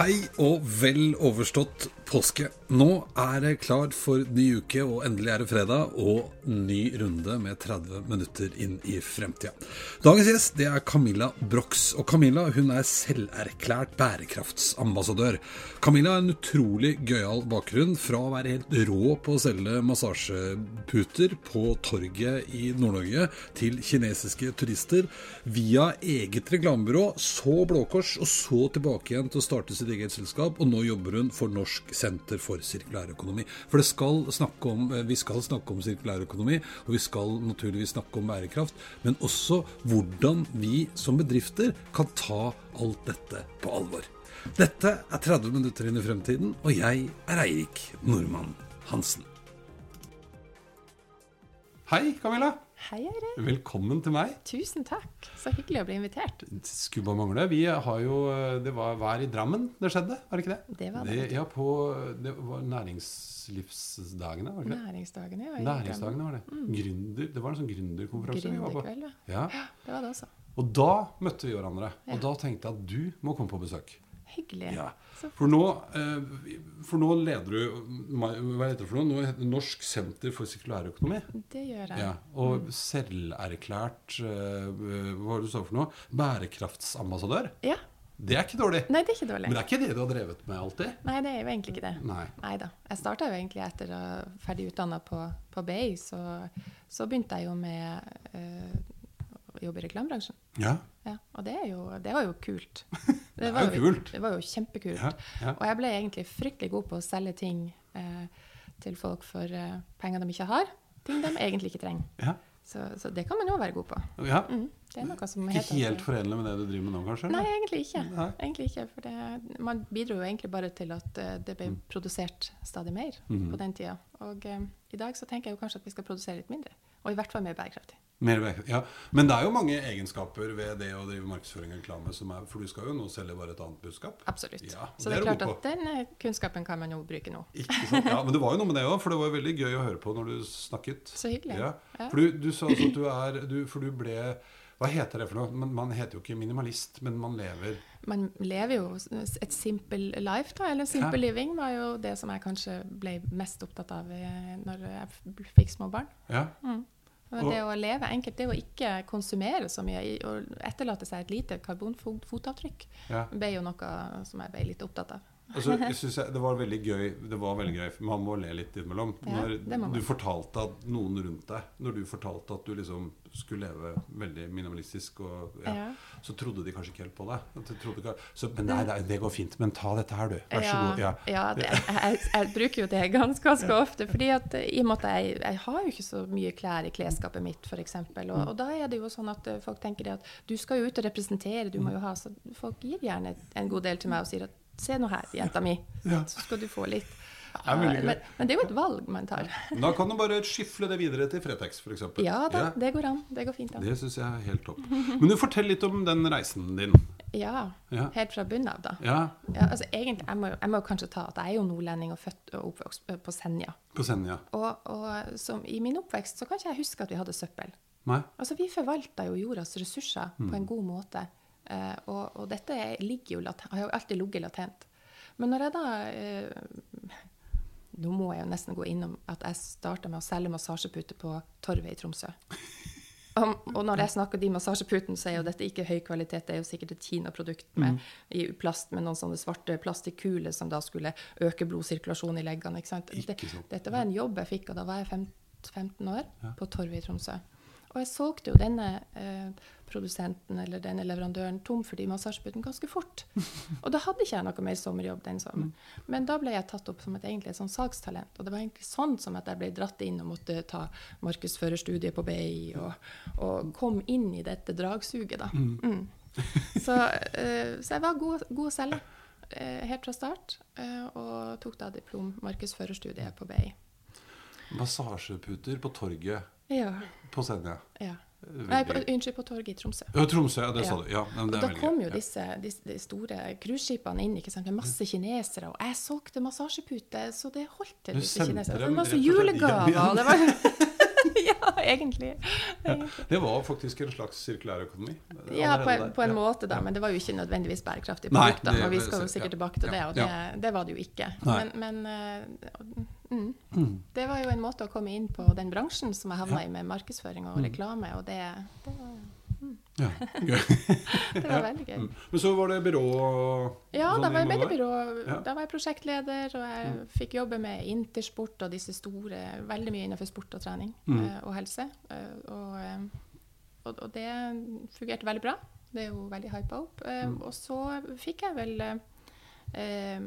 Hei og vel overstått påske. Nå er det klart for ny uke, og endelig er det fredag og ny runde med 30 minutter inn i fremtida. Dagens gjest det er Camilla Brox. Og Camilla hun er selverklært bærekraftsambassadør. Camilla har en utrolig gøyal bakgrunn. Fra å være helt rå på å selge massasjeputer på torget i Nord-Norge til kinesiske turister, via eget reklamebyrå, så Blå Kors, og så tilbake igjen til å starte sitt eget selskap. Og nå jobber hun for Norsk senter for sirkulær økonomi. For skal om, eh, vi skal snakke om sirkulær økonomi, og vi skal naturligvis snakke om bærekraft, men også hvordan vi som bedrifter kan ta alt dette på alvor. Dette er 30 minutter inn i fremtiden, og jeg er Eirik Nordmann Hansen. Hei, Camilla. Hei, Eirik. Velkommen til meg. Tusen takk. Så hyggelig å bli invitert. Skulle bare mangle. Vi har jo, Det var vær i Drammen det skjedde, var det ikke det? Det var det. det ja, på det var næringslivsdagene, var det ikke det? Næringsdagene, ja. Næringsdagene var det. Mm. Gründer, det var en sånn gründerkonferanse vi var på. Ja. ja. Det var det også. Og da møtte vi hverandre. Ja. Og da tenkte jeg at du må komme på besøk. Hyggelig. Ja. For nå, eh, for nå, leder du hva heter det for noe? Nå Norsk senter for sirkulærøkonomi. Det gjør jeg. Ja, og mm. selverklært eh, Hva var det du sa for noe? Bærekraftsambassadør. Ja. Det er ikke dårlig. Nei, det er ikke dårlig. Men det er ikke det du har drevet med alltid? Nei, det er jo egentlig ikke det. Nei, Neida. Jeg starta jo egentlig etter å ferdig utdanna på, på BI, så, så, begynte jeg jo med å jobbe i reklamebransjen. Ja. ja. Og det, jo, det, var jo kult. Det, var jo kult. Det var jo kjempekult. Ja, ja. Og jeg ble egentlig fryktelig god på å selge ting eh, til folk for eh, penger de ikke har. Ting de egentlig ikke trenger. Ja. Så, så, det kan man jo være god på. Ja. Mm, det er noe som ikke helt forenlig med det du driver med nå, kanskje? Nei, egentlig ikke. Nei. Egentlig ikke for det, man bidro jo egentlig bare til at uh, det ble mm. produsert stadig mer mm. på den tida. Og eh, i dag så tenker jeg jo kanskje at vi skal produsere litt mindre. Og i hvert fall mer bærekraftig. Mer, bærekraftig, ja. Men det er jo mange egenskaper ved det å drive markedsføring og reklame. Som er, for du skal jo nå selge bare et annet budskap. Absolutt. Ja, så det er, det er klart at den eh, kunnskapen kan man jo bruke nå. Ikke sant? Ja, Men det var jo noe med det òg, for det var jo veldig gøy å høre på når du snakket. Så hyggelig. Ja. Ja. For du, du, sa altså at du er du, For du ble Hva heter det for noe? Man, man, heter jo ikke minimalist, men man lever Man lever jo et simple life, da. Eller simple living var jo det som jeg kanskje ble mest opptatt av eh, når jeg fikk små barn. Ja. Mm. Det å leve enkelt, det å ikke konsumere så mye og etterlate seg et lite karbonfotavtrykk, ja. ble jo noe som jeg ble litt opptatt av. Altså, jeg synes jeg, Det var veldig gøy. Det var veldig gøy, Man må le litt innimellom. Ja, når du fortalte at noen rundt deg Når du fortalte at du liksom skulle leve veldig minimalistisk, og, ja, ja. så trodde de kanskje ikke helt på deg. De så, men nei, nei, det går fint. Men ta dette her, du. Vær så god. Ja, det, jeg, jeg, bruker jo det ganske, ganske ofte. fordi at i og med at jeg, jeg har jo ikke så mye klær i klesskapet mitt, f.eks. Og, mm. og da er det jo sånn at folk tenker at du skal jo ut og representere, du må jo ha Så folk gir gjerne en god del til meg og sier at Se nå her, jenta mi, ja. så skal du få litt. Ja, men, men, det er jo et valg man tar. Da kan du bare skyfle det videre til Fretex, f.eks. Ja da, ja. det går an. Det går fint an. Det syns jeg er helt topp. Men du fortell litt om den reisen din. Ja, ja. helt fra bunnen av, da. Ja. ja altså, egentlig, jeg må, jeg må, kanskje ta at jeg er jo nordlending og født og oppvokst på Senja. På Senja. Og, og som, i min oppvekst så kan ikke jeg huske at vi hadde søppel. Nei. Altså, Vi forvalta jo jordas ressurser mm. på en god måte. Uh, og, og, dette ligger jo har jo alltid ligget latent. Men når jeg da eh, Nå må jeg jo nesten gå innom at jeg starta med å selge massasjeputer på Torvet i Tromsø. Og når jeg snakker de massasjeputene, så er jo dette ikke høy kvalitet. Det er jo sikkert et Kina-produkt mm. i plast med noen sånne svarte plastikkuler som da skulle øke blodsirkulasjonen i leggene. Ikke sant? Det, dette var en jobb jeg fikk, og da var jeg 15 år, på Torvet i Tromsø. Og jeg solgte jo denne eh, produsenten eller denne leverandøren tom for de massasjeputene ganske fort. Og da hadde ikke jeg noe mer sommerjobb den sommeren. Mm. Men da ble jeg tatt opp som et egentlig et sånn salgstalent. Og det var egentlig sånn som at jeg ble dratt inn og måtte ta markedsførerstudiet på BI og, og kom inn i dette dragsuget, da. Mm. Mm. Så, eh, så, jeg var god, god å selge uh, helt fra start, uh, og tok da diplom markedsførerstudiet på BI. Massasjeputer på torget ja. På Senja. Ja. Nei, på, unnskyld, på torget i Tromsø. Ja, Tromsø, ja, det sa du. Ja, og da kom jo disse, de store cruiseskipene inn ikke sant, med masse kinesere. Og jeg solgte massasjeputer, så det holdt til disse kinesere. Det var masse julegaver. Det var, ja, egentlig. egentlig. Det var faktisk en slags sirkulærøkonomi? Ja, på en, på en måte, da. Men det var jo ikke nødvendigvis bærekraftig Nei, produkter. da, og vi skal jo sikkert tilbake til det, og det, det var det jo ikke. Men, men eh, mm, Mm. det var jo en måte å komme inn på den bransjen som jeg havna i med markedsføring og Mm. reklame, og det, det, var, Ja, gøy. det var veldig gøy. Mm. Men så var det byrå Ja, sånn da var jeg mediebyrå. Ja. Mm. Da var jeg prosjektleder, og jeg fikk jobbe med Intersport og disse store Veldig mye innenfor sport og trening Mm. eh, og helse. Eh, og, eh, og, og det fungerte veldig bra. Det er jo veldig hypa opp. Mm. Og så fikk jeg vel eh,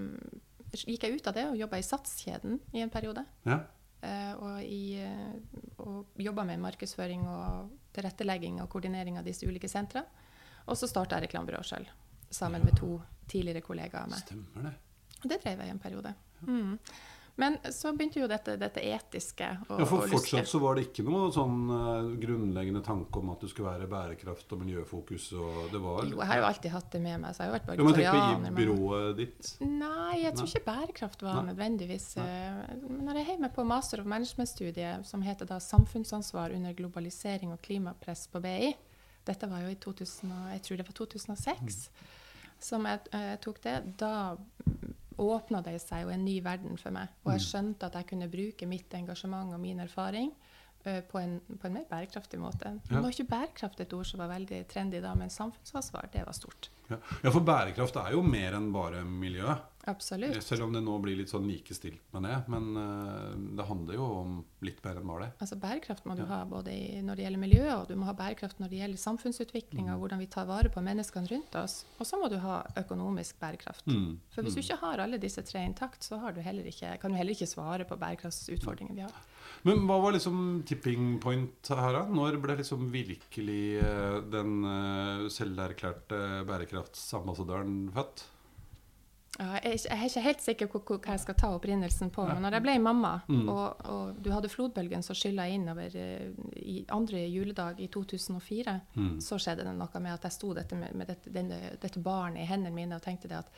Gikk jeg ut av det og jobba i Satskjeden i en periode. Ja. Eh, og, i, eh, og jobba med markedsføring og tilrettelegging og koordinering av disse ulike sentra. Og så starta jeg reklamebyrå sjøl, sammen med to tidligere kollegaer av meg. Stemmer det. Og det drev jeg i en periode. Mm. Men så begynte jo dette, dette etiske og, Ja, for fortsatt så var det ikke noe sånn uh, grunnleggende tanke om at det skulle være bærekraft og miljøfokus og det var Jo, jeg har jo alltid hatt det med meg, så jeg har jo vært Ja, men tenk på i byrået ditt. Nei, jeg tror ikke bærekraft var Nei. nødvendigvis Men når jeg er hjemme på master of management-studiet som heter da 'Samfunnsansvar under globalisering og klimapress på BI', dette var jo i 2000, jeg tror det var 2006 som jeg uh, tok det, da åpna det seg jo en ny verden for meg. Og jeg skjønte at jeg kunne bruke mitt engasjement og min erfaring uh, på, en, på en mer bærekraftig måte. Ja. Det var ikke bærekraft et ord som var veldig trendy da, men samfunnsansvar, det var stort. Ja. ja, for bærekraft er jo mer enn bare miljø. Absolutt. Selv om det nå blir litt sånn likestilt med det. Men eh, det handler jo om litt mer enn bare det. Altså Bærekraft må du Ja. ha både i, når det gjelder miljø, og du må ha bærekraft når det gjelder samfunnsutvikling Mm. og hvordan vi tar vare på menneskene rundt oss. Og så må du ha økonomisk bærekraft. Mm. For hvis du Mm. ikke har alle disse tre intakt, så har du ikke, kan du heller ikke svare på bærekraftsutfordringene vi har. Men hva var liksom tipping point her, da? Når ble liksom virkelig eh, den eh, selverklærte bærekraftsambassadøren født? Ja, jeg, er ikke, jeg er ikke helt sikker på hva jeg skal ta opprinnelsen på, men når jeg ble mamma, Mm. og, og du hadde flodbølgen som skylla innover eh, i andre juledag i 2004, Mm. så skjedde det noe med at jeg sto dette med, med dette, denne, dette barnet i hendene mine og tenkte det at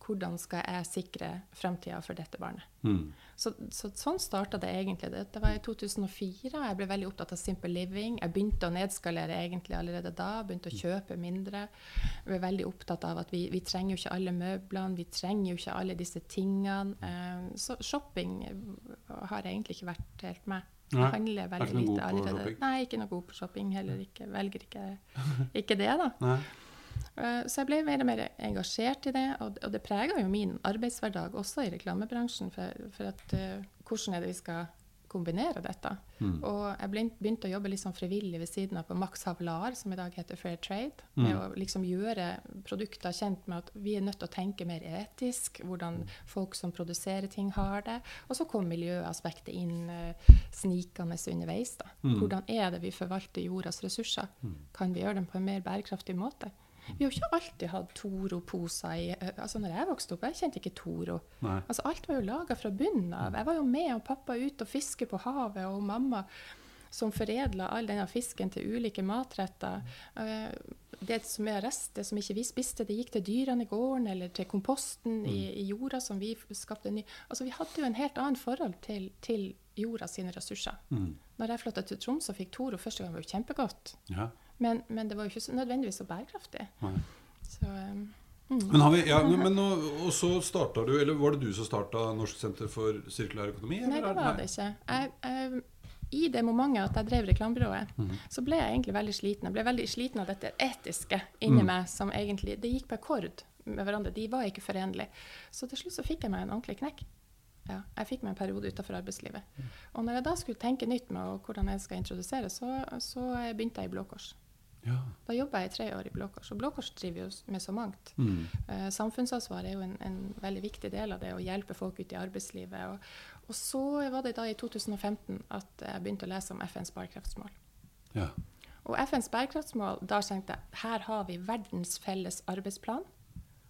hvordan skal jeg sikre fremtida for dette barnet? Mm. Så, så sånn starta det egentlig. Det, det var i 2004. Jeg ble veldig opptatt av simple living. Jeg begynte å nedskalere egentlig allerede da. Begynte å kjøpe mindre. Jeg ble veldig opptatt av at vi, vi trenger jo ikke alle møblene, vi trenger jo ikke alle disse tingene. Eh, så shopping har egentlig ikke vært helt med. Nei, Jeg handler er veldig lite allerede. Nei, ikke noe god på shopping. Heller ikke. Velger ikke, ikke det, da. Nei. Eh, Så jeg ble mer og mer engasjert i det, og det preger jo min arbeidshverdag også i reklamebransjen. For, for at, eh, hvordan er det vi skal kombinere dette? Mm. Og jeg begynte å jobbe litt sånn frivillig ved siden av på Max Havlar, som i dag heter Fair Trade. Med Mm. å liksom gjøre produkter kjent med at vi er nødt til å tenke mer etisk. Hvordan folk som produserer ting, har det. Og så kom miljøaspektet inn eh, snikende underveis. da. Mm. Hvordan er det vi forvalter jordas ressurser? Kan vi gjøre dem på en mer bærekraftig måte? Vi har ikke alltid hatt Toro-poser i eh, altså når jeg vokste opp, jeg kjente ikke Toro. Altså Alt var jo laga fra bunnen av. Jeg var jo med og pappa ut og fiske på havet, og mamma som foredla all denne fisken til ulike matretter. Eh, Det som er rest, det som ikke vi spiste, det gikk til dyrene i gården eller til komposten i, i jorda som vi skapte ny Altså Vi hadde jo en helt annen forhold til, til jorda sine ressurser. Mm. Når jeg flytta til Tromsø og fikk Toro første gang, var det jo kjempegodt. Ja. Men, men det var jo ikke så nødvendigvis så bærekraftig. Så um, mm. Men har vi, ja, men, nå, og så starta du, eller var det du som starta Norsk senter for sirkulær økonomi? Nei, det var det ikke. Jeg, jeg, I det momentet at jeg drev reklamebyrået, mm. så ble jeg egentlig veldig sliten. Jeg ble veldig sliten av dette etiske inni Mm. meg som egentlig Det gikk på akkord med hverandre. De var ikke forenlige. Så til slutt så fikk jeg meg en ordentlig knekk. Ja, jeg fikk meg en periode utenfor arbeidslivet. Og når jeg da skulle tenke nytt med hvordan jeg skal introdusere, så, så begynte jeg i Blå Kors. Ja. Da jobba jeg i tre år i Blå Kors, og Blå Kors driver jo med så mangt. Mm. Eh, samfunnsansvar er jo en, en veldig viktig del av det, å hjelpe folk ut i arbeidslivet. Og, og så var det da i 2015 at jeg begynte å lese om FNs bærekraftsmål. ja. Og FNs bærekraftsmål, da tenkte jeg her har vi verdens felles arbeidsplan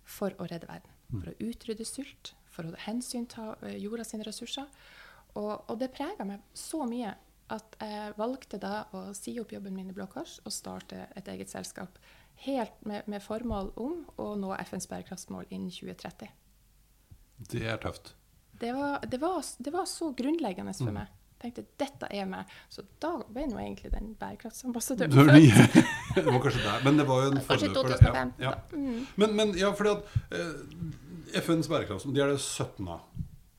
for å redde verden. For å utrydde sult, for å hensynta eh, jorda sine ressurser. Og, og det prega meg så mye at jeg valgte da å si opp jobben min i Blå Kors og starte et eget selskap. Helt med, med formål om å nå FNs bærekraftsmål innen 2030. Det er tøft. Det var, det var, det var så grunnleggende for Mm. meg. tenkte dette er meg. Så da ble nå egentlig den bærekraftsambassadøren født. det var kanskje der, men det var jo en forløper. 2005. Ja, ja. Mm. Men, men ja, fordi at eh, FNs bærekraftsmål, de er det 17 av.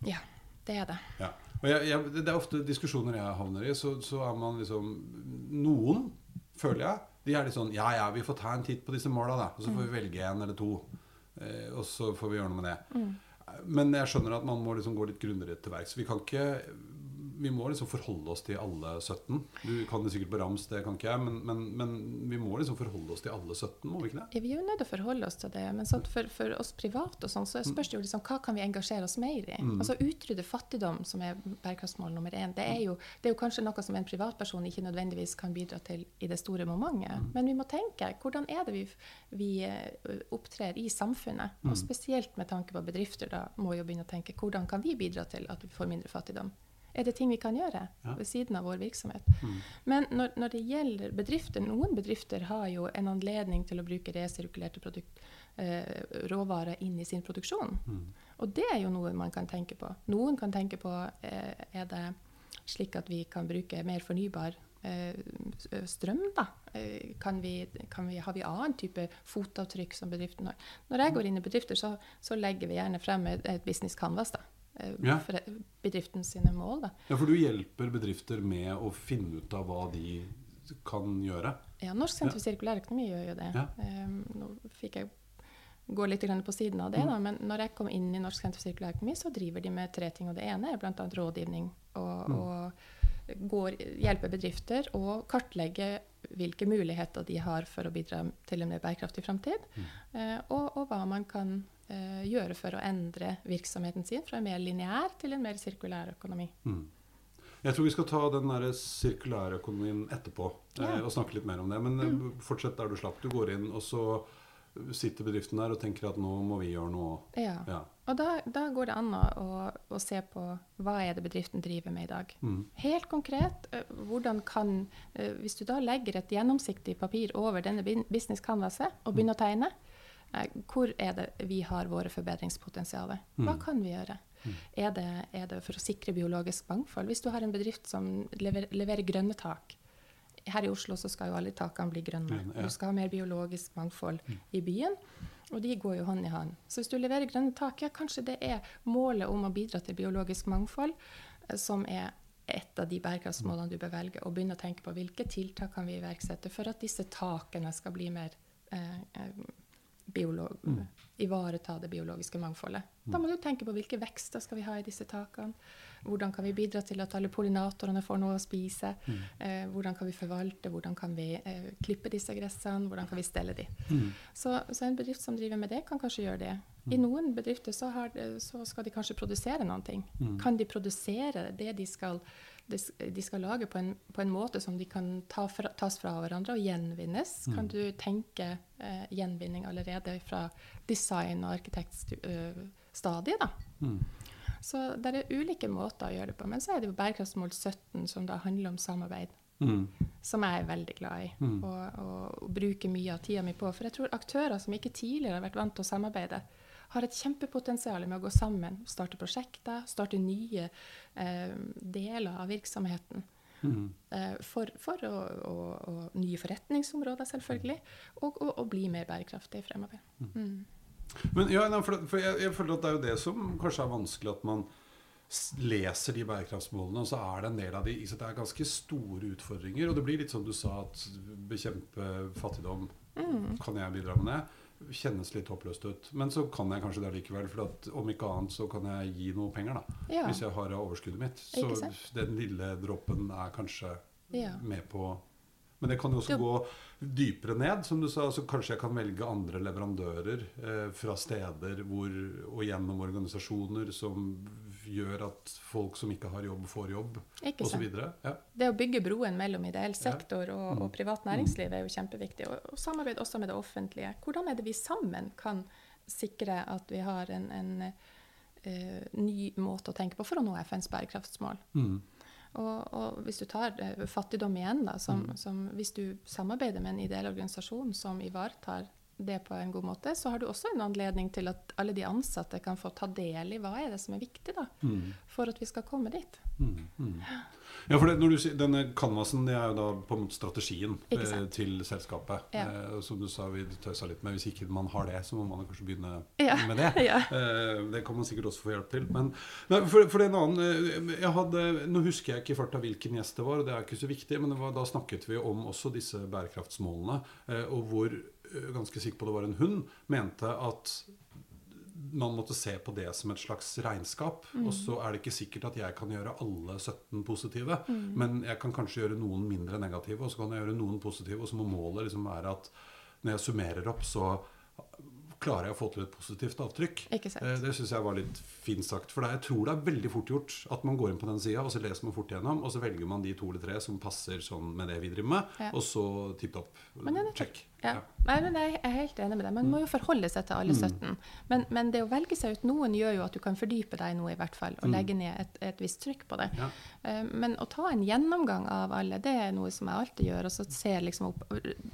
Ja, det er det. Ja. Jeg, jeg, det er ofte diskusjoner jeg havner i, så, så er man liksom Noen, føler jeg, de er litt sånn Ja, ja, vi får ta en titt på disse måla, da. Og så får vi velge en eller to. Eh, og så får vi gjøre noe med det. Men jeg skjønner at man må liksom gå litt grundigere til verks. Vi kan ikke vi må liksom forholde oss til alle 17. Du kan det sikkert på rams, det kan ikke jeg. Men, men, men vi må liksom forholde oss til alle 17, må vi ikke det? Ja, vi er jo nødt til å forholde oss til det. Men sånn, for, for oss private og sånn, så spørs det jo liksom hva kan vi engasjere oss mer i. Altså Utrydde fattigdom, som er bærekraftsmål nummer én, det er, jo, det er jo kanskje noe som en privatperson ikke nødvendigvis kan bidra til i det store momentet. Men vi må tenke hvordan er det vi, vi eh, opptrer i samfunnet? Og spesielt med tanke på bedrifter, da må jo begynne å tenke hvordan kan vi bidra til at vi får mindre fattigdom? Er det ting vi kan gjøre Ja. ved siden av vår virksomhet? Men når, når det gjelder bedrifter, noen bedrifter har jo en anledning til å bruke resirkulerte produkt, eh, råvarer inn i sin produksjon. Og det er jo noe man kan tenke på. Noen kan tenke på eh, er det slik at vi kan bruke mer fornybar eh, strøm, da? Eh, kan vi, kan vi, har vi annen type fotavtrykk som bedriften har? Når jeg går inn i bedrifter, så, så legger vi gjerne frem et, et business canvas. da. Eh, Ja. Bedriften sine mål. da. Ja, For du hjelper bedrifter med å finne ut av hva de kan gjøre. Ja, Norsk senter for sirkulær økonomi gjør jo det. Ja. Um, nå fikk jeg gå litt på siden av det, da, men når jeg kom inn i Norsk senter for sirkulær økonomi, så driver de med tre ting. og Det ene er bl.a. rådgivning. Og, og går, hjelper bedrifter å kartlegge hvilke muligheter de har for å bidra til en mer bærekraftig framtid. Eh, og, og hva man kan eh, gjøre for å endre virksomheten sin fra en mer lineær til en mer sirkulær økonomi. Mm. Jeg tror vi skal ta den sirkulære sirkulærøkonomien etterpå Ja. eh, og snakke litt mer om det. Men mm. fortsett der du slapp. Du går inn, og så sitter bedriften der og tenker at nå må vi gjøre noe. Ja. Ja. Og da, da går det an å, å, se på hva er det bedriften driver med i dag. Mm. Helt konkret, eh, hvordan kan eh, Hvis du da legger et gjennomsiktig papir over denne business canvaset og begynner å tegne, eh, hvor er det vi har våre forbedringspotensialer? Hva kan vi gjøre? Er, det, er det for å sikre biologisk mangfold? Hvis du har en bedrift som lever, leverer grønne tak Her i Oslo så skal jo alle takene bli grønne. Du skal ha mer biologisk mangfold i byen. Og de går jo hånd i hånd. Så hvis du leverer grønne tak, ja, kanskje det er målet om å bidra til biologisk mangfold eh, som er et av de bærekraftsmålene du bør velge, og begynne å tenke på hvilke tiltak kan vi iverksette for at disse takene skal bli mer eh, eh, mm. ivareta det biologiske mangfoldet. Da må du tenke på hvilke vekster skal vi ha i disse takene. Hvordan kan vi bidra til at alle pollinatorene får noe å spise? Eh, hvordan kan vi forvalte? Hvordan kan vi eh, klippe disse gressene? Hvordan kan vi stelle de? Så, så en bedrift som driver med det, kan kanskje gjøre det. I noen bedrifter så, har, så skal de kanskje produsere noen ting. Kan de produsere det de skal, de, skal lage på en, på en måte som de kan ta fra, tas fra hverandre og gjenvinnes? Kan du tenke eh, gjenvinning allerede fra design- og arkitektstadiet, da? Mm. Så det er ulike måter å gjøre det på. Men så er det jo bærekraftsmål 17, som da handler om samarbeid. Mm. Som jeg er veldig glad i Mm. og, og, og bruker mye av tida mi på. For jeg tror aktører som ikke tidligere har vært vant til å samarbeide, har et kjempepotensial med å gå sammen, starte prosjekter, starte nye eh, deler av virksomheten. Mm. Eh, for for å, å, å, nye forretningsområder, selvfølgelig, og, og, og bli mer bærekraftig fremover. Mm. Men ja, for, for jeg, jeg føler at det er jo det som kanskje er vanskelig, at man leser de bærekraftsmålene, og så er det en del av de Det er ganske store utfordringer. Og det blir litt som du sa, at bekjempe fattigdom kan jeg bidra med det. Kjennes litt håpløst ut. Men så kan jeg kanskje det likevel. For at om ikke annet så kan jeg gi noe penger, da. Ja. Hvis jeg har av overskuddet mitt. Så den lille dråpen er kanskje Ja. med på Men det kan jo også du... gå dypere ned, som du sa. Så kanskje jeg kan velge andre leverandører eh, fra steder hvor, og gjennom organisasjoner som gjør at folk som ikke har jobb, får jobb, osv. Ja. Det å bygge broen mellom ideell Ja. sektor og, Mm. og privat næringsliv er jo kjempeviktig. Og, og samarbeid også med det offentlige. Hvordan er det vi sammen kan sikre at vi har en, en uh, ny måte å tenke på for å nå FNs bærekraftsmål? Mm. Og, og hvis du tar eh, fattigdom igjen, da, som, Mm. som hvis du samarbeider med en ideell organisasjon som ivaretar det på en god måte, så har du også en anledning til at alle de ansatte kan få ta del i hva er det som er viktig da, for at vi skal komme dit. Mm, mm. Ja, for det, når du sier, Denne canvasen det er jo da på en måte strategien eh, til selskapet. Ja. Eh, som du sa, vi tøysa litt med. Hvis ikke man har det, så må man kanskje begynne Ja, med det. ja. Eh, det kan man sikkert også få hjelp til. Men nei, for, for det en annen eh, jeg hadde, Nå husker jeg ikke i farta hvilken gjest det var, og det er ikke så viktig, men var, da snakket vi om også disse bærekraftsmålene, eh, og hvor ganske sikker på det var en hund, mente at man måtte se på det som et slags regnskap. Og så er det ikke sikkert at jeg kan gjøre alle 17 positive, men jeg kan kanskje gjøre noen mindre negative, og så kan jeg gjøre noen positive, og så må målet liksom være at når jeg summerer opp, så klarer jeg å få til et positivt avtrykk. Eh, Det syns jeg var litt fint sagt. For jeg tror det er veldig fort gjort at man går inn på den sida, og så leser man fort gjennom, og så velger man de to eller tre som passer sånn med det vi driver med, Ja. og så tipp topp. Check. Ja. Nei, men Jeg er helt enig med deg. Man må jo forholde seg til Mm. alle 17. Men, men det å velge seg ut noen gjør jo at du kan fordype deg i noe, i hvert fall, og legge ned et, et visst trykk på det. Mm. Ja. Eh, Men å ta en gjennomgang av alle, det er noe som jeg alltid gjør. Og så ser liksom opp,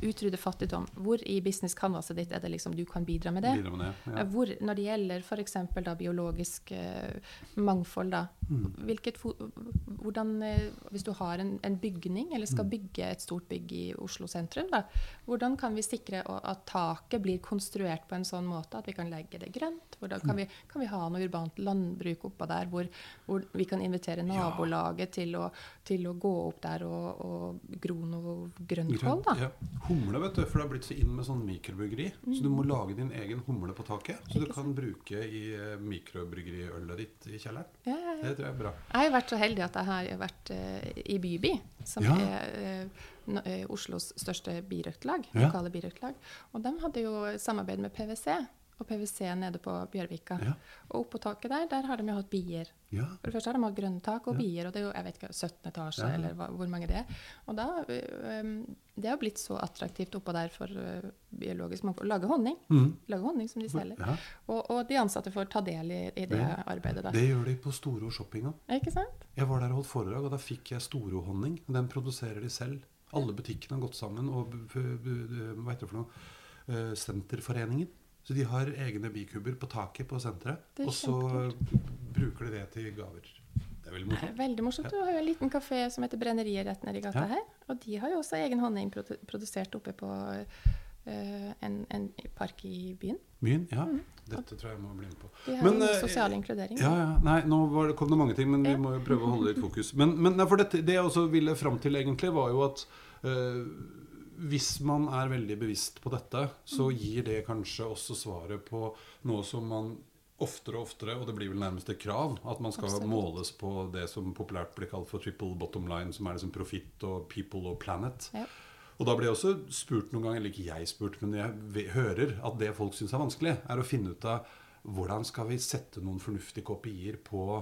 utrydde fattigdom. Hvor i business canvaset ditt er det liksom du kan bidra med det? Bidra med det. Eh, Ja. Hvor, når det gjelder f.eks. biologisk uh, mangfold, da. Mm. Hvilket hvordan, eh, hvis du har en, en bygning, eller Mm. skal bygge et stort bygg i Oslo sentrum, da, hvordan kan vi sikre at taket blir konstruert på en sånn måte at vi kan legge det grønt? Hvordan kan, Mm. vi, kan vi ha noe urbant landbruk oppå der hvor, hvor vi kan invitere Ja. nabolaget til, å, til å gå opp der og, og gro noe grøntkål? Grønt, da? ja. Humle, vet du, for det har blitt så inn med sånn mikrobryggeri. Så du må lage din egen humle på taket. Så du kan kan bruke i eh, mikrobryggeriølet ditt i kjelleren. Ja, ja, ja. Det tror jeg er bra. Jeg har vært så heldig at jeg har vært uh, i Byby, som Ja. er eh, Oslos største birøktlag, Ja. lokale birøktlag. Og de hadde jo samarbeid med PwC, og PwC nede på Bjørvika. Ja. Og oppå taket der, der har de jo hatt bier. Ja. For det første har de hatt grønne tak og Ja. bier, og det er jo jeg vet ikke, 17 etasje, eller hva, hvor mange det er. Og da, eh, um, det har blitt så attraktivt oppå der for uh, biologisk mangfold. Lage honning. Mm. Lage honning som de selger. Og, og de ansatte får ta del i, i det Det- arbeidet da. Det gjør de på Storo shopping òg. Jeg var der og holdt foredrag, og da fikk jeg Storo-honning. Den produserer de selv. Alle butikkene har gått sammen, og hva heter det for noe? Eh, Senterforeningen. Så de har egne bikuber på taket på senteret. Er Og så bruker de det til gaver. Det er veldig morsomt. Veldig morsomt. Du har jo en liten kafé som heter Brenneriet rett nedi gata Ja. her. Og de har jo også egen honning produsert oppe på en, en park i byen. Byen? Ja. Dette tror jeg må bli med på. De har Men, eh, sosial inkludering. Ja, ja. Nei, nå var det, kom det mange ting, men vi må jo prøve å holde litt fokus. Men, men for dette, det jeg også ville fram til, egentlig, var jo at eh, hvis man er veldig bevisst på dette, så gir det kanskje også svaret på noe som man oftere og oftere, og det blir vel nærmest et krav, at man skal Absolutt. måles på det som populært blir kalt for triple bottom line, som er liksom profitt og people og planet. Ja. Og da blir jeg også spurt noen ganger, eller ikke jeg spurt, men jeg hører at det folk syns er vanskelig, er å finne ut av hvordan skal vi sette noen fornuftige kopier på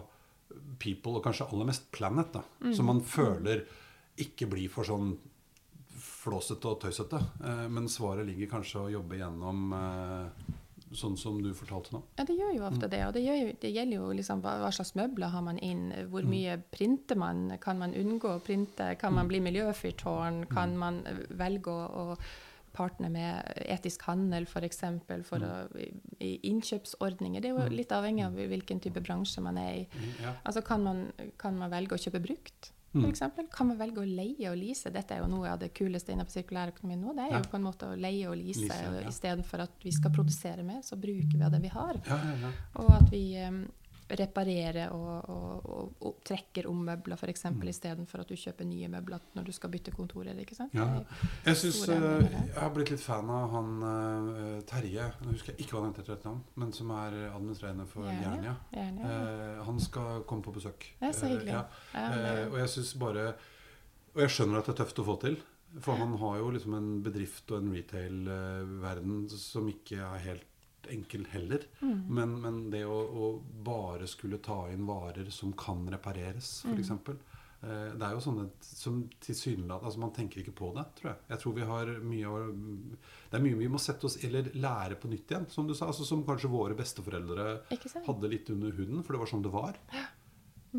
people, og kanskje aller mest planet, da. Som man føler ikke blir for sånn flåsete og tøysete. Eh, men svaret ligger kanskje å jobbe gjennom eh, sånn som du fortalte nå. Ja, det gjør jo Mm. ofte det. Og det, jo, det gjelder jo liksom hva, hva slags møbler har man inn, hvor Mm. mye printer man, kan man unngå å printe, kan Mm. man bli miljøfyrtårn, kan man eh, velge å, å partne med etisk handel f.eks. For, eksempel, for Mm. å, i, i innkjøpsordninger. Det er jo litt avhengig av hvilken type bransje man er i. Ja. Altså kan man, kan man velge å kjøpe brukt, Mm. eksempel? Kan man velge å leie og lease? Dette er jo noe av det kuleste innenfor sirkulærøkonomi nå. Det er jo på en måte å leie og lease, Lease, ja. istedenfor at vi skal produsere mer, så bruker vi av det vi har. Ja, ja, ja. Og at vi um, reparerer og, og, og, og trekker om møbler, f.eks. Mm. istedenfor at du kjøper nye møbler når du skal bytte kontorer. ikke sant? Ja. Jeg synes, eh, jeg har blitt litt fan av han eh, Terje, nå husker jeg ikke hva han heter til et navn, men som er administrerende for. Jernia. Ja. Eh, han skal komme på besøk. Det er så Eh, hyggelig. ja. Ja, Eh, og jeg synes bare Og jeg skjønner at det er tøft å få til. For han har jo liksom en bedrift og en retail-verden som ikke er helt enkel heller. Mm. Men, men det å, å bare skulle ta inn varer som kan repareres, Mm. f.eks. Eh, det er jo sånne som tilsynelatende altså Man tenker ikke på det, tror jeg. Jeg tror vi har mye å Det er mye vi må sette oss Eller lære på nytt igjen, som du sa. Altså, som kanskje våre besteforeldre hadde litt under huden, for det var sånn det var.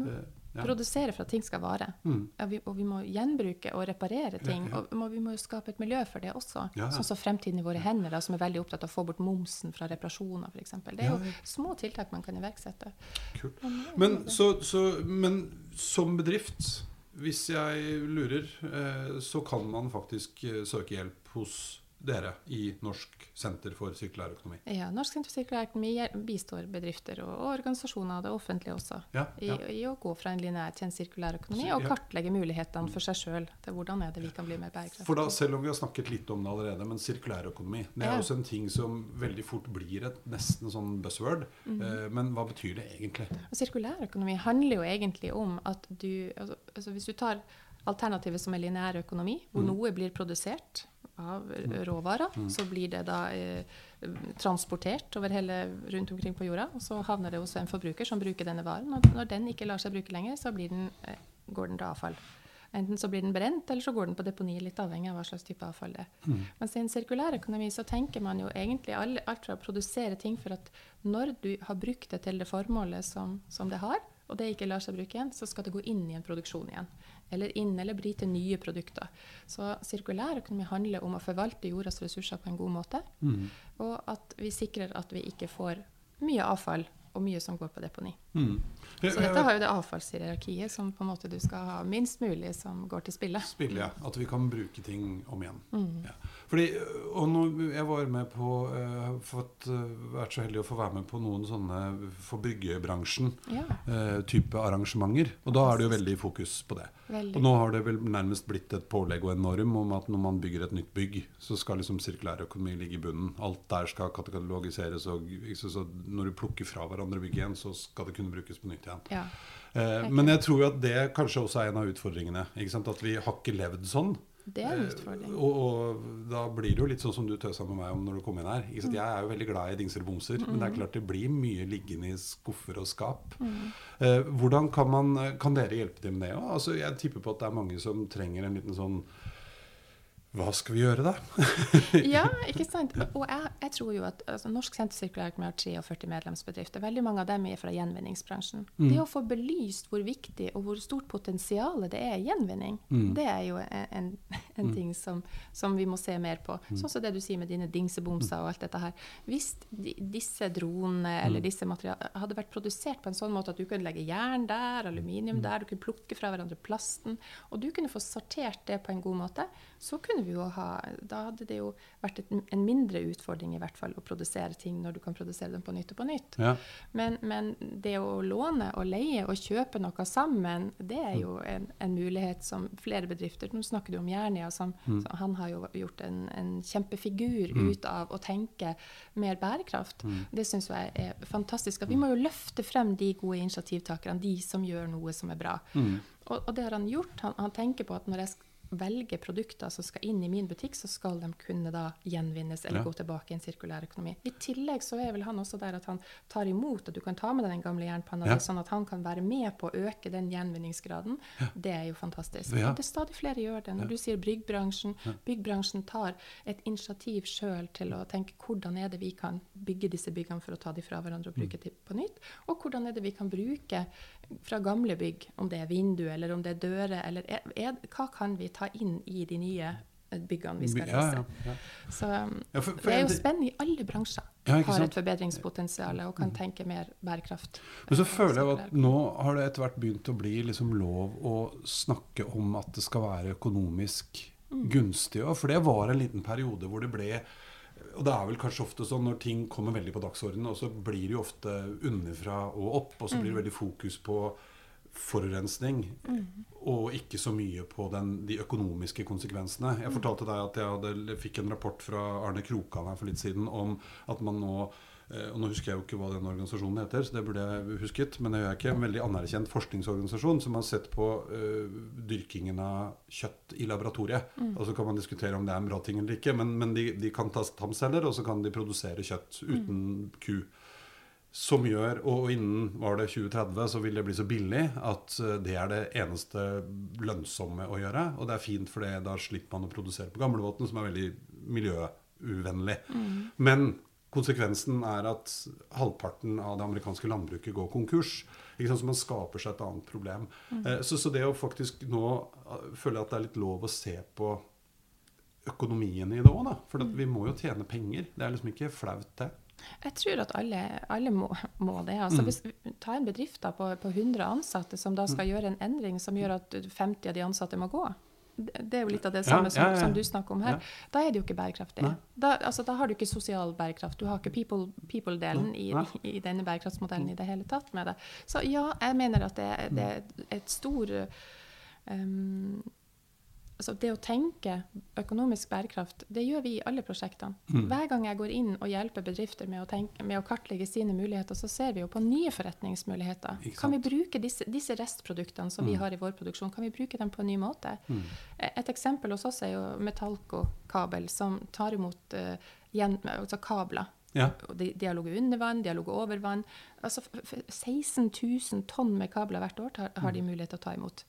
Må Eh, ja. Produsere for at ting skal vare. Mm. Ja, vi, og vi må gjenbruke og reparere ting. Ja. Og vi må jo skape et miljø for det også. Sånn som Fremtiden i våre hender, da, som er veldig opptatt av å få bort momsen fra reparasjoner, f.eks. Det er jo små tiltak man kan iverksette. Kult. Men, så, så, men som bedrift, hvis jeg lurer, eh, så kan man faktisk eh, søke hjelp hos dere i Norsk senter for sirkulær økonomi. Ja, Norsk senter for sirkulær økonomi bistår bedrifter og, og organisasjoner, det offentlige også, Ja, i, ja. i å gå fra en lineær til en sirkulær økonomi og kartlegge mulighetene for seg sjøl hvordan er det vi kan bli mer bærekraftige. For da, selv om vi har snakket litt om det allerede, men sirkulærøkonomi det er også en ting som veldig fort blir et nesten sånn buzzword. Mm -hmm. men hva betyr det egentlig? Og sirkulærøkonomi handler jo egentlig om at du altså, altså Hvis du tar alternativet som er lineær økonomi, hvor Mm. noe blir produsert av råvarer, så blir det da eh, transportert over hele rundt omkring på jorda, og så havner det hos en forbruker som bruker denne varen. Og når den ikke lar seg bruke lenger, så blir den, eh, går den til avfall. Enten så blir den brent, eller så går den på deponi, litt avhengig av hva slags type avfall det er. Mens i en sirkulær økonomi så tenker man jo egentlig alt fra å produsere ting for at når du har brukt det til det formålet som, som det har, og det ikke lar seg bruke igjen, så skal det gå inn i en produksjon igjen. Eller inn eller bli til nye produkter. Så sirkulær økonomi handler om å forvalte jordas ressurser på en god måte, Mm. og at vi sikrer at vi ikke får mye avfall og mye som går på deponi. Mm. Så dette har jo det avfallshierarkiet som på en måte du skal ha minst mulig som går til spille. Spille, ja. At vi kan bruke ting om igjen. Mm. Ja. Fordi, og nå, jeg var med på har fått eh, vært så heldig å få være med på noen sånne for byggebransjen Ja, eh, type arrangementer. Og da er det jo veldig fokus på det. veldig. Og nå har det vel nærmest blitt et pålegg og en norm om at når man bygger et nytt bygg, så skal liksom sirkulærøkonomi ligge i bunnen. Alt der skal katalogiseres, og så, så når du plukker fra hverandre bygget igjen, så skal det kunne brukes på nytt igjen. Ja. Eh, men jeg tror jo at det kanskje også er en av utfordringene. Ikke sant? At vi har ikke levd sånn. Det er en Eh, utfordring. Og, og da blir det jo litt sånn som du tøsa med meg om når du kom inn her. Sant? Jeg er jo veldig glad i dingser og bomser, men det er klart det blir mye liggende i skuffer og skap. Eh, hvordan kan, man, kan dere hjelpe til med det? Altså, jeg tipper på at det er mange som trenger en liten sånn Hva skal vi gjøre, da? Ja, ikke sant. Og jeg, jeg tror jo at altså, Norsk senter sirkulær økonomi har 43 medlemsbedrifter. Veldig mange av dem er fra gjenvinningsbransjen. Mm. Det å få belyst hvor viktig og hvor stort potensial det er i gjenvinning, Mm. det er jo en, en, en ting som, som vi må se mer på. Mm. Sånn som det du sier med dine dingsebomser og alt dette her. Hvis de, disse dronene Mm. eller disse materialene hadde vært produsert på en sånn måte at du kunne legge jern der, Mm. aluminium der, du kunne plukke fra hverandre plasten, og du kunne få sortert det på en god måte, så kunne vi jo ha Da hadde det jo vært et, en mindre utfordring i hvert fall å produsere ting når du kan produsere dem på nytt og på nytt. Ja. Men, men det å låne og leie og kjøpe noe sammen, det er jo en, en mulighet som flere bedrifter Nå snakker du om Jernia, som, som han har jo gjort en, en kjempefigur ut av å tenke mer bærekraft. Det syns jeg er fantastisk. At vi må jo løfte frem de gode initiativtakerne, de som gjør noe som er bra. Og, og det har han gjort. Han, han tenker på at når jeg sk- velger produkter som skal inn i min butikk, så skal de kunne da gjenvinnes eller Ja. gå tilbake i en sirkulær økonomi. I tillegg så er vel han også der at han tar imot at du kan ta med deg den gamle jernpanna, Ja. sånn at han kan være med på å øke den gjenvinningsgraden. Det er jo fantastisk. Ja. Det er stadig flere gjør det. Når du sier byggbransjen, byggbransjen tar et initiativ sjøl til å tenke hvordan er det vi kan bygge disse byggene for å ta de fra hverandre og Mm. bruke dem på nytt, og hvordan er det vi kan bruke fra gamle bygg, om det er vindu eller om det er dører, eller er, er, hva kan vi ta inn i de nye eh, byggene vi skal Ja, reise. ja, ja. Så um, Ja, for- for det er jo spennende i alle bransjer. Ja, har et forbedringspotensial og kan tenke mer bærekraft. Men så føler jeg at nå har det etter hvert begynt å bli liksom lov å snakke om at det skal være økonomisk gunstig òg. For det var en liten periode hvor det ble og det er vel kanskje ofte sånn når ting kommer veldig på dagsordenen, og så blir det jo ofte underfra og opp, og så blir det veldig fokus på forurensning, og ikke så mye på den, de økonomiske konsekvensene. Jeg fortalte deg at jeg hadde, fikk en rapport fra Arne Krokan her for litt siden om at man nå eh, og Nå husker jeg jo ikke hva den organisasjonen heter, så det burde jeg husket. Men det gjør jeg ikke. En veldig anerkjent forskningsorganisasjon som har sett på uh, dyrkingen av kjøtt i laboratoriet. Og så kan man diskutere om det er en bra ting eller ikke, men, men de, de kan ta stamceller, og så kan de produsere kjøtt uten ku. Som gjør, og innen var det 2030 så vil det bli så billig at eh, det er det eneste lønnsomme å gjøre. Og det er fint, for det, da slipper man å produsere på gamlebåten, som er veldig miljøuvennlig. Men konsekvensen er at halvparten av det amerikanske landbruket går konkurs. Ikke sant? Så man skaper seg et annet problem. Eh, så, så det å faktisk nå eh, føle at det er litt lov å se på økonomien i det òg, da. For at vi må jo tjene penger. Det er liksom ikke flaut, det. Jeg tror at alle, alle må, må det. Altså, hvis, ta en bedrift da, på, på 100 ansatte som da skal gjøre en endring som gjør at 50 av de ansatte må gå. Det det er jo litt av det samme ja, som, ja, ja. som du snakker om her. Da er det jo ikke bærekraftig. Da, altså, da har du ikke sosial bærekraft. Du har ikke people- people-delen i, i denne bærekraftsmodellen i det hele tatt med det. Så ja, jeg mener at det, det er et stor um, altså Det å tenke økonomisk bærekraft, det gjør vi i alle prosjektene. Mm. Hver gang jeg går inn og hjelper bedrifter med å, tenke, med å kartlegge sine muligheter, så ser vi jo på nye forretningsmuligheter. Kan vi bruke disse, disse restproduktene som vi Mm. har i vår produksjon, kan vi bruke dem på en ny måte? Mm. Eh, Et eksempel hos oss er jo Metallco-kabel, som tar imot uh, gjen, altså kabler. Ja. De, de har ligget under vann, de har ligget over vann. Altså f- f- 16 000 tonn med kabler hvert år tar, har de Mm. mulighet til å ta imot.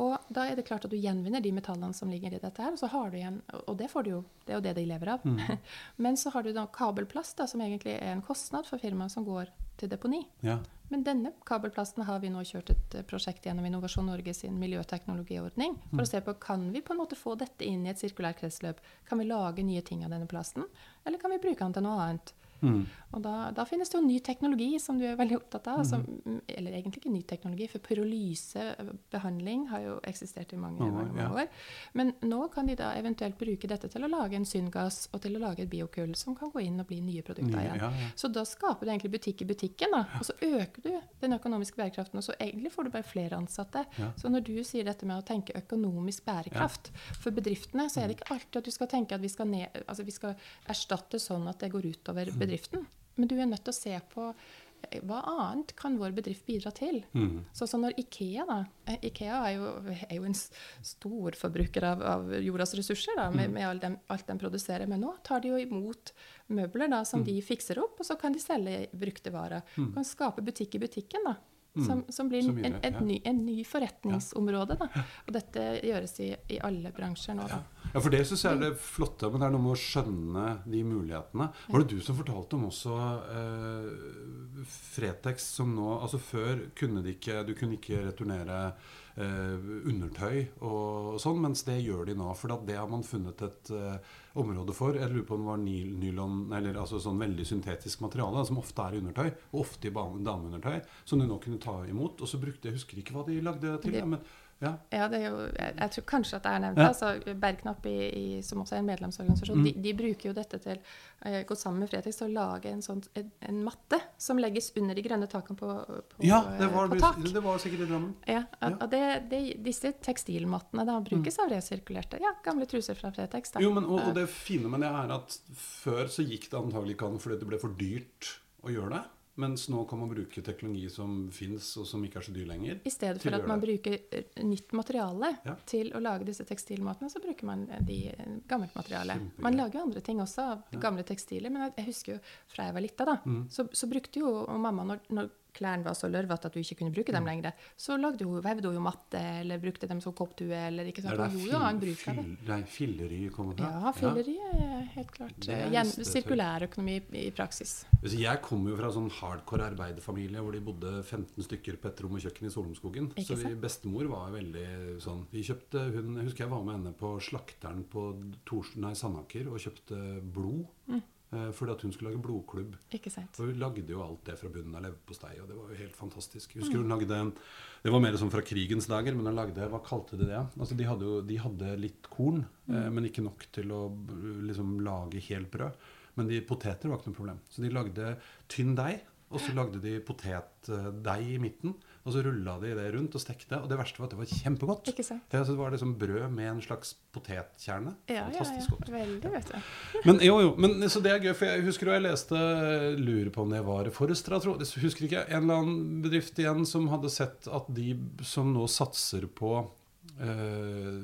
Og da er det klart at du gjenvinner de metallene som ligger i dette her, og så har du igjen, og det får du jo, det er jo det de lever av. Mm. Men så har du da kabelplast, da, som egentlig er en kostnad for firmaet, som går til deponi. ja. Men denne kabelplasten har vi nå kjørt et eh, prosjekt gjennom Innovasjon Norge sin miljøteknologiordning, for å se på kan vi på en måte få dette inn i et sirkulært kretsløp. Kan vi lage nye ting av denne plasten, eller kan vi bruke den til noe annet? Mm. Og da, da finnes det jo ny teknologi som du er veldig opptatt av. Som, eller egentlig ikke ny teknologi, for pyrolysebehandling har jo eksistert i mange, oh, år, mange, mange ja. år. Men nå kan de da eventuelt bruke dette til å lage en syngass og til å lage et biokull som kan gå inn og bli nye produkter Nye, igjen. ja, ja. Så da skaper du egentlig butikk i butikken, da. Og så øker du den økonomiske bærekraften, og så egentlig får du bare flere ansatte. Så når du sier dette med å tenke økonomisk bærekraft for bedriftene, så er det ikke alltid at du skal tenke at vi skal, ned, altså vi skal erstatte sånn at det går utover Mm. Bedriften. Men du er nødt til å se på eh, hva annet kan vår bedrift bidra til? Mm. Sånn som når Ikea da, eh, Ikea er jo, er jo en stor forbruker av, av jordas ressurser da, Mm. med, med alt, de, alt de produserer. Men nå tar de jo imot møbler da, Mm. som de fikser opp, og så kan de selge brukte varer. Du kan skape butikk i butikken da, som, som blir en, en, ny, en ny forretningsområde. Da. Og dette gjøres i, i alle bransjer nå. Da. Ja, for det syns jeg er det flotte, men det er noe med å skjønne de mulighetene. Var det du som fortalte om også eh, Fretex som nå Altså før kunne de ikke Du kunne ikke returnere undertøy og sånn, mens det gjør de nå. For det har man funnet et eh, område for. Jeg lurer på om det var nylon, eller altså sånn veldig syntetisk materiale, som ofte er i undertøy, og ofte i dameundertøy, som du nå kunne ta imot. Og så brukte Jeg husker ikke hva de lagde til, Det- men ja. Ja, det jo, jeg, jeg tror kanskje at det er nevnt. Ja. altså Bergknapp, i, i, som også er en medlemsorganisasjon, Mm. de, de bruker jo dette til uh, gått sammen med Fretex til å lage en, sånn, en, en matte som legges under de grønne takene på, på, Ja, det eh, var, på tak. det var sikkert i Drammen. Ja, Ja. og det, det, disse tekstilmattene da brukes av resirkulerte. Ja, gamle truser fra Fretex. Da. Jo, men, og, og det fine med det er at før så gikk det antagelig ikke an fordi det ble for dyrt å gjøre det. Mens nå kan man bruke teknologi som fins, og som ikke er så dyr lenger. I stedet for at man det. bruker eh, nytt materiale Ja. til å lage disse tekstilmatene, så bruker man eh, de eh, gammelt materiale. Kjempegøy. Man lager jo andre ting også av gamle tekstiler, men jeg husker jo fra jeg var lita, da, Mm. så, så brukte jo mamma, når, når klærne var så lørvete at du ikke kunne bruke Mm. dem lenger, så lagde hun, vevde hun jo matte, eller brukte dem som kopptue, eller ikke sant. Hun gjorde jo annen fill, bruk av det. nei, fillery kommer fra. Ja, fylleri er helt klart eh, gjen- visste jeg. i praksis. Jeg kommer jo fra sånn hardcore arbeiderfamilie hvor de bodde 15 stykker på et rom og kjøkken i Solumskogen. Ikke Så vi, bestemor var veldig sånn Vi kjøpte hun, Jeg husker jeg var med henne på slakteren på Tors, nei, Sandaker og kjøpte blod. Mm. Eh, fordi at hun skulle lage blodklubb. Og hun lagde jo alt det fra bunnen av leverpostei, og det var jo helt fantastisk. Jeg husker hun lagde Det var mer sånn fra krigens dager, men hun lagde Hva kalte de det? Altså, de hadde jo de hadde litt korn, eh, men ikke nok til å liksom lage helt brød. Men de poteter var ikke noe problem. Så de lagde tynn deig, og så lagde de potetdeig i midten. Og så rulla de det rundt og stekte, og det verste var at det var kjempegodt. Ikke sant. Det, altså, det var liksom brød med en slags potetkjerne. Ja, ja, Fantastisk ja. godt. Veldig, vet du. Men jo, jo, men så det er gøy, for jeg husker jo jeg leste Lurer på om det var Forrestra, tror. Jeg Husker ikke. En eller annen bedrift igjen som hadde sett at de som nå satser på Uh,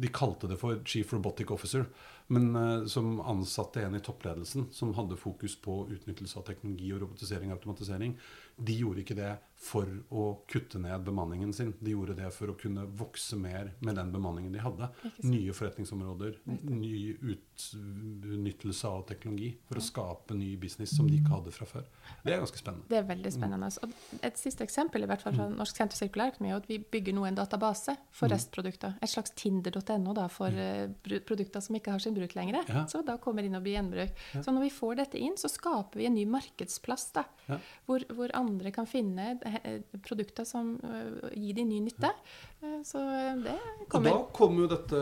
De kalte det for Chief Robotic Officer. men uh, som ansatte en i toppledelsen som hadde fokus på utnyttelse av teknologi og robotisering og automatisering. De gjorde ikke det for å kutte ned bemanningen sin. De gjorde det for å kunne vokse mer med den bemanningen de hadde. Nye forretningsområder, ny utnyttelse av teknologi for å skape ny business som de ikke hadde fra før. Det er ganske spennende. Det er veldig spennende. Og et siste eksempel i hvert fall fra Norsk senter for sirkulærøkonomi er at vi bygger nå en database for restprodukter. Et slags tinder.no for eh, produkter som ikke har sin bruk lenger. Så da kommer inn og blir gjenbruk. Så når vi får dette inn, så skaper vi en ny markedsplass da, hvor, hvor andre kan finne eh, produkter som eh, gir dem ny nytte. Eh, Så det kommer. Og da kom jo dette,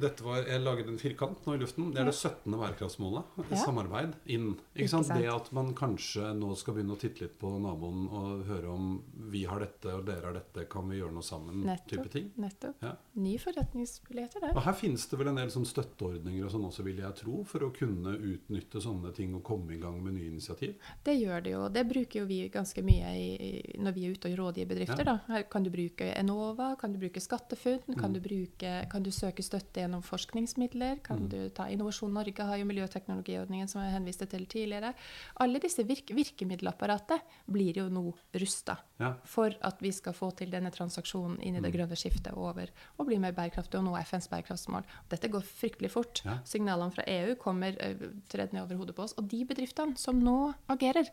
dette var, Jeg laget en firkant nå i luften. Det er det 17. bærekraftsmålet. Ja. Samarbeid inn. Ikke sant? Det at man kanskje nå skal begynne å titte litt på naboen og høre om vi har dette og dere har dette, kan vi gjøre noe sammen? type ting. nettopp. Ja. Ny forretningsmuligheter der. Og her finnes det vel en del sånn støtteordninger og sånn også, vil jeg tro, for å kunne utnytte sånne ting og komme i gang med nye initiativ. Det gjør det jo. Det bruker jo vi ganske mye i, når vi er ute og rådgir bedrifter. Ja. Da. Her kan du bruke Enova, kan du bruke SkatteFUNN, kan, Mm. du kan du søke støtte gjennom forskningsmidler, kan Mm. du ta Innovasjon Norge har jo miljøteknologiordningen som jeg henviste til tidligere. Alle disse virk virkemiddelapparatet blir jo nå rusta Ja. for at vi skal få til denne transaksjonen inn i Mm. det grønne skiftet over og bli mer bærekraftig og nå FNs bærekraftsmål. Dette går fryktelig fort. Ja. Signalene fra EU kommer uh, tredd ned over hodet på oss. Og de bedriftene som nå agerer,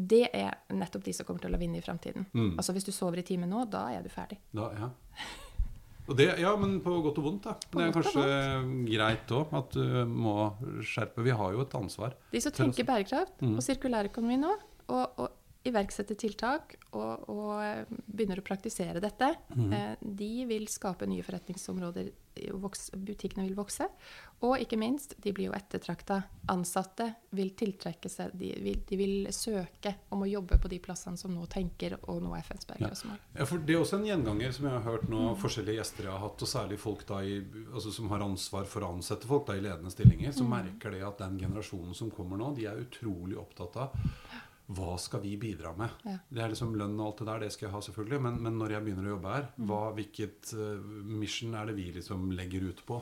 det er nettopp de som kommer til å vinne i fremtiden. Mm. Altså Hvis du sover i timen nå, da er du ferdig. Da, ja. Og det, ja, men på godt og vondt, da. På det er kanskje greit òg at du må skjerpe. Vi har jo et ansvar. De som tenker bærekraft Mm. og sirkulærøkonomi nå, og, og iverksetter tiltak og, og eh, begynner å praktisere dette, Mm. de vil skape nye forretningsområder. Butikkene vil vokse. Og ikke minst, de blir jo ettertrakta. Ansatte vil tiltrekke seg de vil, de vil søke om å jobbe på de plassene som nå tenker og nå FNs bærekraftsmål. Ja, for Det er også en gjenganger som jeg har hørt nå, forskjellige gjester jeg har hatt, og særlig folk da i, altså som har ansvar for å ansette folk da i ledende stillinger, så merker de at den generasjonen som kommer nå, de er utrolig opptatt av hva skal vi bidra med? Ja. Det er liksom lønn og alt det der, det skal jeg ha selvfølgelig, men, men når jeg begynner å jobbe her, hva, hvilket eh, mission er det vi liksom legger ut på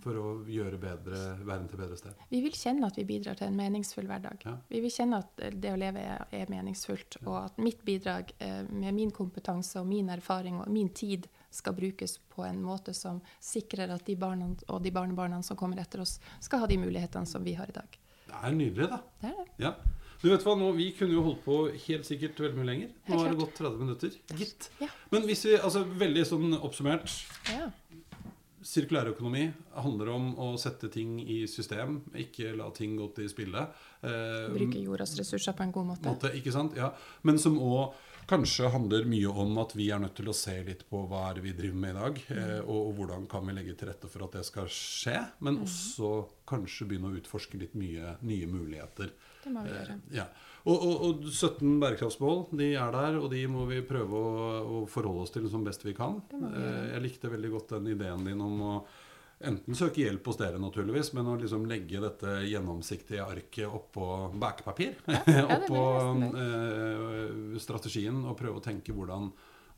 for å gjøre bedre, verden til bedre sted? Vi vil kjenne at vi bidrar til en meningsfull hverdag. Ja. Vi vil kjenne at det å leve er, er meningsfullt, og at mitt bidrag eh, med min kompetanse og min erfaring og min tid skal brukes på en måte som sikrer at de barna og de barnebarna som kommer etter oss, skal ha de mulighetene som vi har i dag. Det er nydelig, da. Det er det. Ja. Du vet hva, nå, Vi kunne jo holdt på helt sikkert veldig mye lenger. Nå har det gått 30 minutter. Gitt. Ja. Men hvis vi, altså veldig sånn oppsummert Ja. Sirkulærøkonomi handler om å sette ting i system, ikke la ting gå til spille. Eh, Bruke jordas ressurser på en god måte. måte, ikke sant? Ja. Men som òg kanskje handler mye om at vi er nødt til å se litt på hva er det vi driver med i dag, eh, og, og hvordan kan vi legge til rette for at det skal skje. Men også kanskje begynne å utforske litt mye nye muligheter. Det må vi gjøre. Eh, ja. og, og, og 17 bærekraftsmål de er der, og de må vi prøve å, å forholde oss til som best vi kan. Vi. Eh, Jeg likte veldig godt den ideen din om å enten søke hjelp hos dere, naturligvis, men å liksom legge dette gjennomsiktige arket oppå bakepapir. ja, det oppå eh, strategien, og prøve å tenke hvordan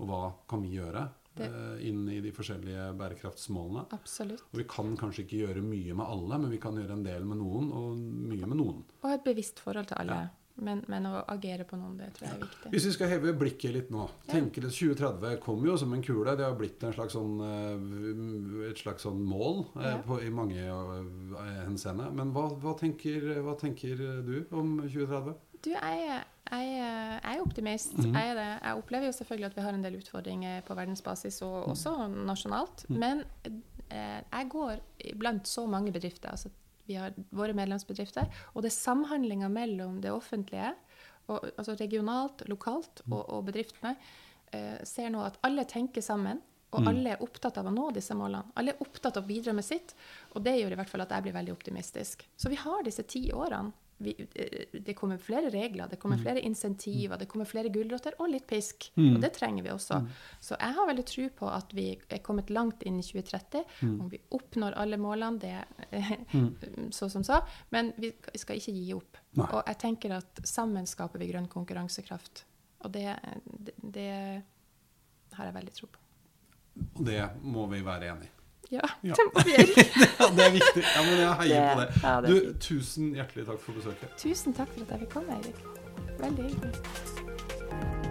og hva kan vi gjøre Det- eh, inn i de forskjellige bærekraftsmålene. Absolutt. Og vi kan kanskje ikke gjøre mye med alle, men vi kan gjøre en del med noen, og mye med noen. Og ha et bevisst forhold til alle. Men, men å agere på noen, det tror jeg er viktig. Hvis vi skal heve blikket litt nå Ja. tenker det 2030 kom jo som en kule. Det har blitt en slags sånn, eh, et slags sånn mål eh, Ja. på, i mange henseende. Men hva, hva, tenker, hva tenker du om 2030? Du, jeg, jeg, jeg er optimist. Mm. Jeg, er det. jeg opplever jo selvfølgelig at vi har en del utfordringer på verdensbasis og også nasjonalt. Mm. Men eh, jeg går blant så mange bedrifter. altså Vi har våre medlemsbedrifter. Og det er samhandlinga mellom det offentlige, og, altså regionalt, lokalt, Mhm. og, og bedriftene, eh, ser nå at alle tenker sammen. Og Mhm. alle er opptatt av å nå disse målene. Alle er opptatt av å bidra med sitt. Og det gjør i hvert fall at jeg blir veldig optimistisk. Så vi har disse ti årene. Vi, eh, det kommer flere regler, det kommer flere insentiver, det kommer flere gulrøtter og litt pisk. Og det trenger vi også. Så jeg har veldig tro på at vi er kommet langt inn i 2030. Om vi oppnår alle målene, det er så som så. Men vi skal ikke gi opp. Nei. Og jeg tenker at sammen skaper vi grønn konkurransekraft. Og det, det, det har jeg veldig tro på. Og det må vi være enig i. Ja, Ja. tempofiering. Ja, det er viktig. Ja, men jeg heier på det. Det- ja, det Du, tusen hjertelig takk for besøket. Tusen takk for at jeg fikk komme, Eirik. Veldig hyggelig.